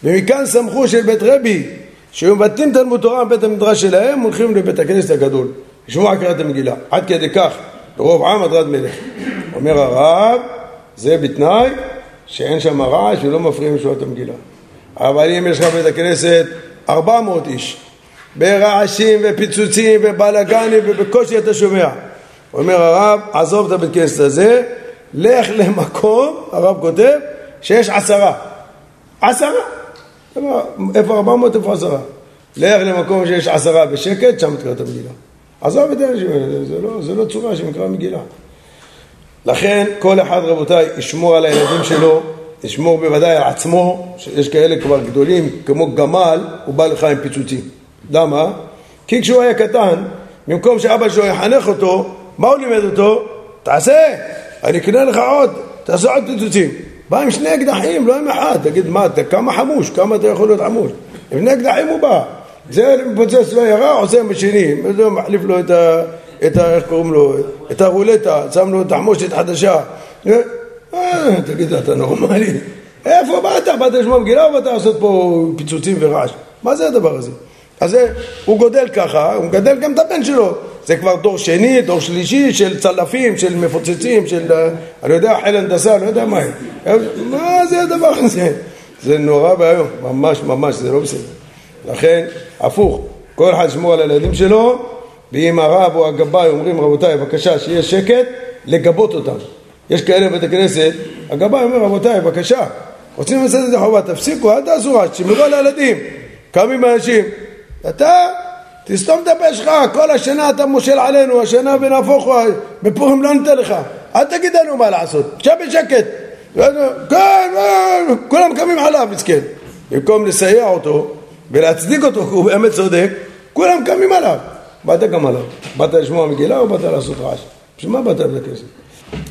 ומכאן סמכו של בית רבי, שהיו מבטלים תלמוד תורה בבית המדרש שלהם, הולכים לבית הכנסת הגדול. לשמוע קריאת המגילה. עד כדי כך, ברוב עם הדרת מלך. אומר הרב, זה בתנאי שאין שם רעש ולא מפריעים לשמוע המגילה. אבל אם יש לך בית הכנסת 400 איש, ברעשים ופיצוצים ובלאגנים ובקושי אתה שומע. אומר הרב, עזוב את הבית כנסת הזה, לך למקום, הרב כותב, שיש עשרה. עשרה. איפה ארבע מאות, איפה עשרה? לך למקום שיש עשרה בשקט, שם תקרא את המגילה. עזוב את זה לא, זה לא צורה שמקרא מגילה. לכן כל אחד רבותיי ישמור על הילדים שלו, ישמור בוודאי על עצמו, שיש כאלה כבר גדולים כמו גמל, הוא בא לך עם פיצוצים. למה? כי כשהוא היה קטן, במקום שאבא שלו יחנך אותו, מה הוא לימד אותו? תעשה, אני אקנה לך עוד, תעשה עוד פיצוצים. בא עם שני אקדחים, לא עם אחד. תגיד, מה, אתה כמה חמוש? כמה אתה יכול להיות חמוש? עם שני אקדחים הוא בא. זה מפוצץ לו ירה, עושה עם השני. מחליף לו את ה... את ה... איך קוראים לו? את הרולטה, שם לו תחמושת חדשה. אה, תגיד, אתה נורמלי? איפה באת? באת לשמוע מגילה או באת לעשות פה פיצוצים ורעש? מה זה הדבר הזה? אז הוא גודל ככה, הוא מגדל גם את הבן שלו. זה כבר דור שני, דור שלישי של צלפים, של מפוצצים, של, אה, אני יודע, חיל הנדסה, לא יודע מה הם. מה זה הדבר הזה? זה נורא ואיום, ממש ממש, זה לא בסדר. לכן, הפוך, כל אחד ישמור על הילדים שלו, ואם הרב או הגבאי אומרים רבותיי בבקשה שיהיה שקט, לגבות אותם. יש כאלה בבית הכנסת, הגבאי אומר רבותיי בבקשה, רוצים לעשות את זה חובה, תפסיקו, אל תעשו רעש, תשמרו על הילדים, קמים אנשים, אתה תסתום את הפה שלך, כל השנה אתה מושל עלינו, השנה ונהפוך בפורים לא ניתן לך, אל תגיד לנו מה לעשות, שב בשקט, כן, כולם קמים עליו, מסכן, במקום לסייע אותו ולהצדיק אותו, כי הוא באמת צודק, כולם קמים עליו, באת גם עליו, באת לשמוע מגילה או באת לעשות רעש? בשביל מה באת לבית הכנסת?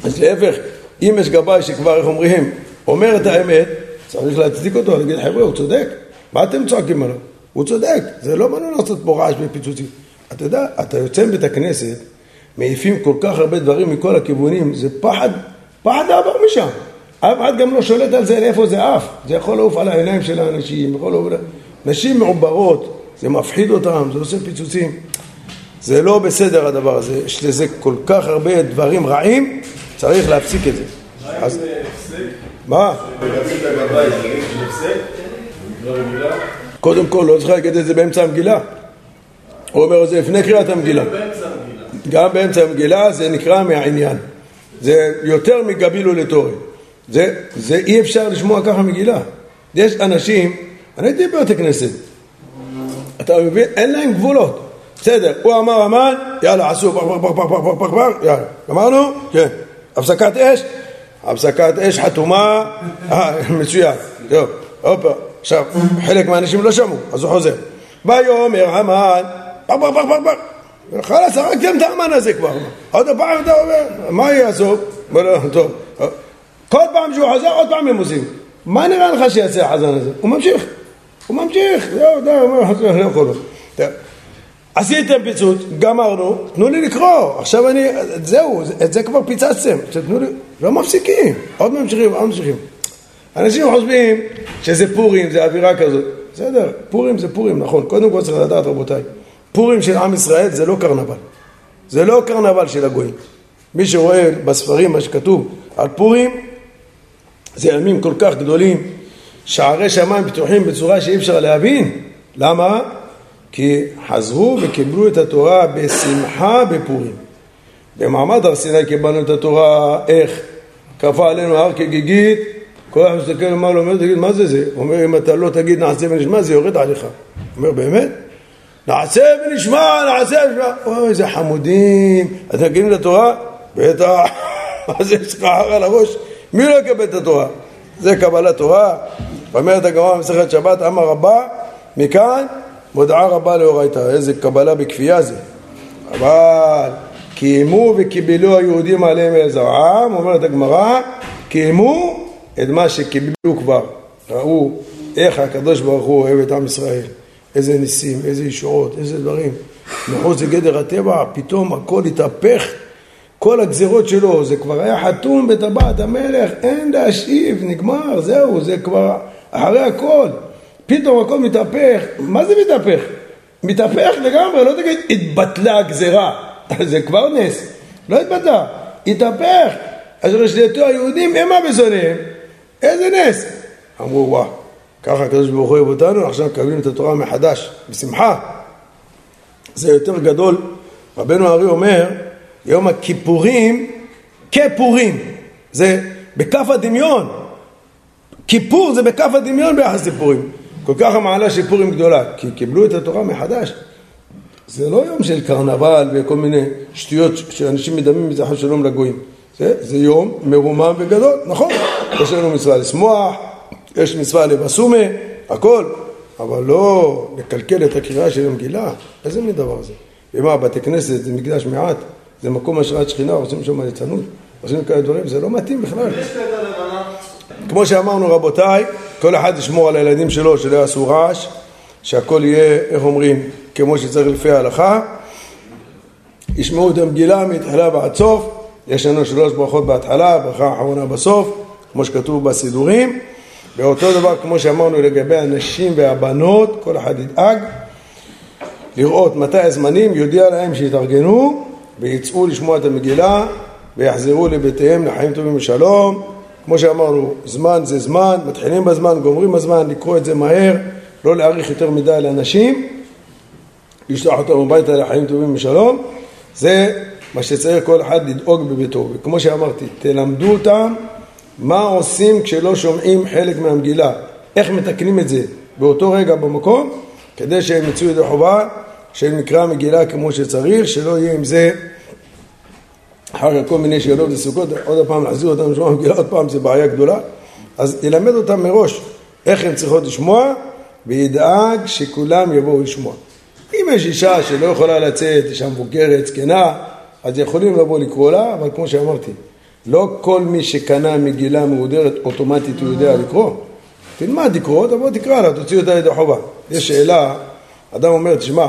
אז להפך, אם יש גבאי שכבר, איך אומרים, אומר את האמת, צריך להצדיק אותו, להגיד חבר'ה, הוא צודק, מה אתם צועקים עליו? הוא צודק, זה לא באנו לעשות פה רעש ופיצוצים. אתה יודע, אתה יוצא מבית הכנסת, מעיפים כל כך הרבה דברים מכל הכיוונים, זה פחד, פחד לעבור משם. אף אחד גם לא שולט על זה לאיפה זה עף. זה יכול לעוף על העיניים של האנשים, יכול לעוף... נשים מעוברות, זה מפחיד אותם, זה עושה פיצוצים. זה לא בסדר הדבר הזה, יש לזה כל כך הרבה דברים רעים, צריך להפסיק את זה. אז... מה? קודם כל, לא צריך להגיד את זה באמצע המגילה. הוא אומר את זה לפני קריאת המגילה. גם באמצע המגילה זה נקרא מהעניין. זה יותר מגבילו לתורן. זה, זה אי אפשר לשמוע ככה מגילה. יש אנשים, אני הייתי בבית הכנסת, אתה מבין? אין להם גבולות. בסדר, הוא אמר אמן, יאללה, עשו פח פח פח פח פח פח פח, יאללה. אמרנו? כן. הפסקת אש? הפסקת אש חתומה, אה, מצוין. טוב, הופה. עכשיו, חלק מהאנשים לא שמעו, אז הוא חוזר. ויאמר המן, פח פח פח פח פח. חלאס, הרגתם את האמן הזה כבר. עוד פעם אתה אומר, מה יעשו? טוב. כל פעם שהוא חוזר, עוד פעם הם עושים. מה נראה לך שיעשה החזן הזה? הוא ממשיך. הוא ממשיך. זהו, די, הוא אומר, לא יכול. עשיתם פיצוץ, גמרנו, תנו לי לקרוא, עכשיו אני, זהו, את זה כבר פיצצתם, תנו לי, לא מפסיקים, עוד ממשיכים, עוד ממשיכים. אנשים חושבים שזה פורים, זה אווירה כזאת, בסדר, פורים זה פורים, נכון, קודם כל צריך לדעת רבותיי, פורים של עם ישראל זה לא קרנבל, זה לא קרנבל של הגויים. מי שרואה בספרים מה שכתוב על פורים, זה ימים כל כך גדולים, שערי שמיים פתוחים בצורה שאי אפשר להבין, למה? כי חזרו וקיבלו את התורה בשמחה בפורים. במעמד הר סיני קיבלנו את התורה, איך? כפה עלינו הר כגיגית, כל אחד מסתכל לו, אומר, תגיד, מה זה זה? אומר, אם אתה לא תגיד נעשה ונשמע, זה יורד עליך. אומר, באמת? נעשה ונשמע, נעשה ונשמע. אוי, איזה חמודים. אתם מגיעים לתורה? בטח. *laughs* זה, יש לך הר על הראש? מי לא יקבל את התורה? זה קבלת תורה. אומרת הגמרא במסכת שבת, אמר רבה, מכאן מודעה רבה לאורייתא, איזה קבלה בכפייה זה. אבל קיימו וקיבלו היהודים עליהם אל זרעם, אומרת הגמרא, קיימו את מה שקיבלו כבר. ראו איך הקדוש ברוך הוא אוהב את עם ישראל, איזה ניסים, איזה ישועות, איזה דברים. מחוץ לגדר הטבע, פתאום הכל התהפך, כל הגזרות שלו, זה כבר היה חתום בטבעת המלך, אין להשיב, נגמר, זהו, זה כבר אחרי הכל. פתאום הכל מתהפך, מה זה מתהפך? מתהפך לגמרי, לא תגיד התבטלה הגזרה, *laughs* זה כבר נס, לא התבטלה, התהפך, אז רשתתו היהודים המה בשונאיהם, איזה נס? אמרו וואה, ככה הקדוש ברוך הוא אוהב אותנו, עכשיו מקבלים את התורה מחדש, בשמחה. זה יותר גדול, רבנו הארי אומר, יום הכיפורים כפורים, זה בכף הדמיון, כיפור זה בכף הדמיון ביחס לפורים. כל כך המעלה של פורים גדולה, כי קיבלו את התורה מחדש. זה לא יום של קרנבל וכל מיני שטויות שאנשים מדמים מזה חס שלום לגויים. זה, זה יום מרומם וגדול, נכון. יש לנו מצווה לשמוח, יש מצווה לבסומה, הכל, אבל לא לקלקל את הקריאה של המגילה. איזה מין דבר זה? ומה, בתי כנסת זה מקדש מעט, זה מקום השראת שכינה, עושים שם ליצנות, עושים כאלה דברים, זה לא מתאים בכלל. כמו שאמרנו רבותיי, כל אחד ישמור על הילדים שלו שלא יעשו רעש, שהכל יהיה, איך אומרים, כמו שצריך לפי ההלכה. ישמעו את המגילה מתחילה ועד סוף, יש לנו שלוש ברכות בהתחלה, ברכה אחרונה בסוף, כמו שכתוב בסידורים. ואותו דבר כמו שאמרנו לגבי הנשים והבנות, כל אחד ידאג לראות מתי הזמנים, יודיע להם שיתארגנו ויצאו לשמוע את המגילה ויחזרו לבתיהם לחיים טובים ושלום. כמו שאמרנו, זמן זה זמן, מתחילים בזמן, גומרים בזמן, לקרוא את זה מהר, לא להאריך יותר מדי לאנשים, לשלוח אותם הביתה לחיים טובים ושלום, זה מה שצריך כל אחד לדאוג בביתו. וכמו שאמרתי, תלמדו אותם מה עושים כשלא שומעים חלק מהמגילה, איך מתקנים את זה באותו רגע במקום, כדי שהם יצאו ידי חובה, שנקרא מגילה כמו שצריך, שלא יהיה עם זה אחר כך כל מיני שאלות וסוכות, עוד פעם להחזיר אותם לשמוע מגילה, עוד פעם זה בעיה גדולה. אז ילמד אותם מראש איך הם צריכות לשמוע, וידאג שכולם יבואו לשמוע. אם יש אישה שלא יכולה לצאת, אישה מבוגרת, זקנה, אז יכולים לבוא לקרוא לה, אבל כמו שאמרתי, לא כל מי שקנה מגילה מהודרת אוטומטית הוא יודע לקרוא. תלמד לקרוא, תבוא תקרא לה, תוציא אותה ידי חובה. יש שאלה, אדם אומר, תשמע,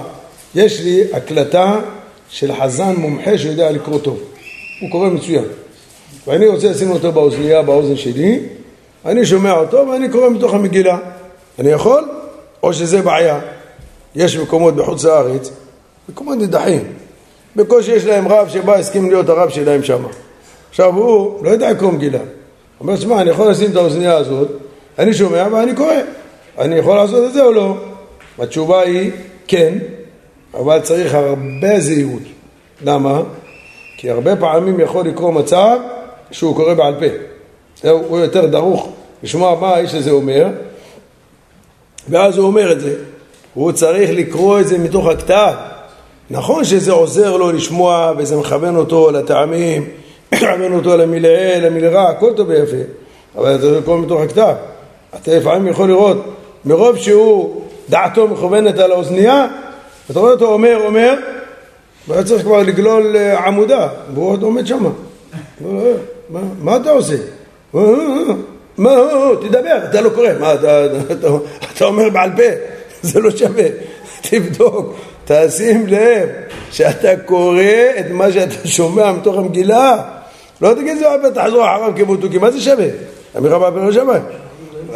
יש לי הקלטה של חזן מומחה שיודע לקרוא טוב. הוא קורא מצוין. ואני רוצה לשים אותו באוזנייה, באוזן שלי, אני שומע אותו ואני קורא מתוך המגילה. אני יכול? או שזה בעיה. יש מקומות בחוץ לארץ, מקומות נידחים. בקושי יש להם רב שבא, הסכים להיות הרב שלהם שם. עכשיו הוא לא יודע לקרוא מגילה. הוא אומר, שמע, אני יכול לשים את האוזנייה הזאת, אני שומע ואני קורא. אני יכול לעשות את זה או לא? התשובה היא כן, אבל צריך הרבה זהירות. למה? כי הרבה פעמים יכול לקרוא מצב שהוא קורא בעל פה. הוא יותר דרוך לשמוע מה האיש הזה אומר, ואז הוא אומר את זה. הוא צריך לקרוא את זה מתוך הכתב. נכון שזה עוזר לו לשמוע וזה מכוון אותו לטעמים, *coughs* מכוון אותו למילאה, למילרה, הכל טוב ויפה, אבל אתה לקרוא מתוך הכתב. אתה לפעמים יכול לראות, מרוב שהוא, דעתו מכוונת על האוזנייה, אתה רואה אותו אומר, אומר, והיה צריך כבר לגלול אה, עמודה, והוא עוד עומד שם. מה אתה עושה? מה, תדבר, אתה לא קורא, מה, אתה אומר בעל פה, *laughs* זה לא שווה, *laughs* תבדוק, תשים לב שאתה קורא את מה שאתה שומע מתוך המגילה, לא תגיד זה הרבה תחזור אחריו כמותוקי, מה זה שווה? אמירה בעל פה לא שווה.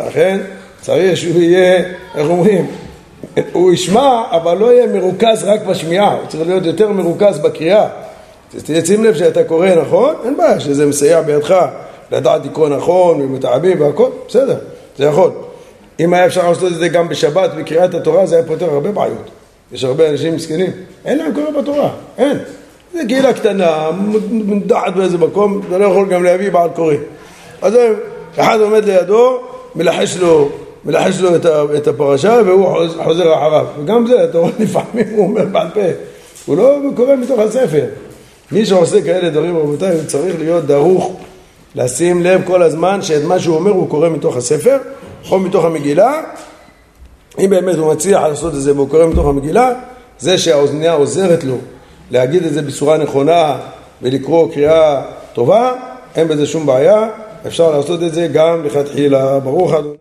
לכן צריך שהוא יהיה, איך אומרים, הוא ישמע, אבל לא יהיה מרוכז רק בשמיעה, הוא צריך להיות יותר מרוכז בקריאה. תשים לב שאתה קורא נכון, אין בעיה שזה מסייע בידך לדעת לקרוא נכון ומתעבים והכל, בסדר, זה יכול. אם היה אפשר לעשות את זה גם בשבת בקריאת התורה, זה היה פותר הרבה בעיות. יש הרבה אנשים מסכנים, אין להם קורא בתורה, אין. זה קהילה קטנה, מודחת באיזה מקום, אתה לא יכול גם להביא בעל קורא. אז אחד עומד לידו, מלחש לו מלחש לו את הפרשה והוא חוזר אחריו. וגם זה, אתה רואה, *laughs* לפעמים הוא אומר בעל פה. הוא לא קורא מתוך הספר. מי שעושה כאלה דברים, רבותיי, הוא צריך להיות דרוך, לשים לב כל הזמן שאת מה שהוא אומר הוא קורא מתוך הספר, או מתוך המגילה. אם באמת הוא מצליח לעשות את זה והוא קורא מתוך המגילה, זה שהאוזניה עוזרת לו להגיד את זה בצורה נכונה ולקרוא קריאה טובה, אין בזה שום בעיה, אפשר לעשות את זה גם לכתחילה. ברוך אדוני.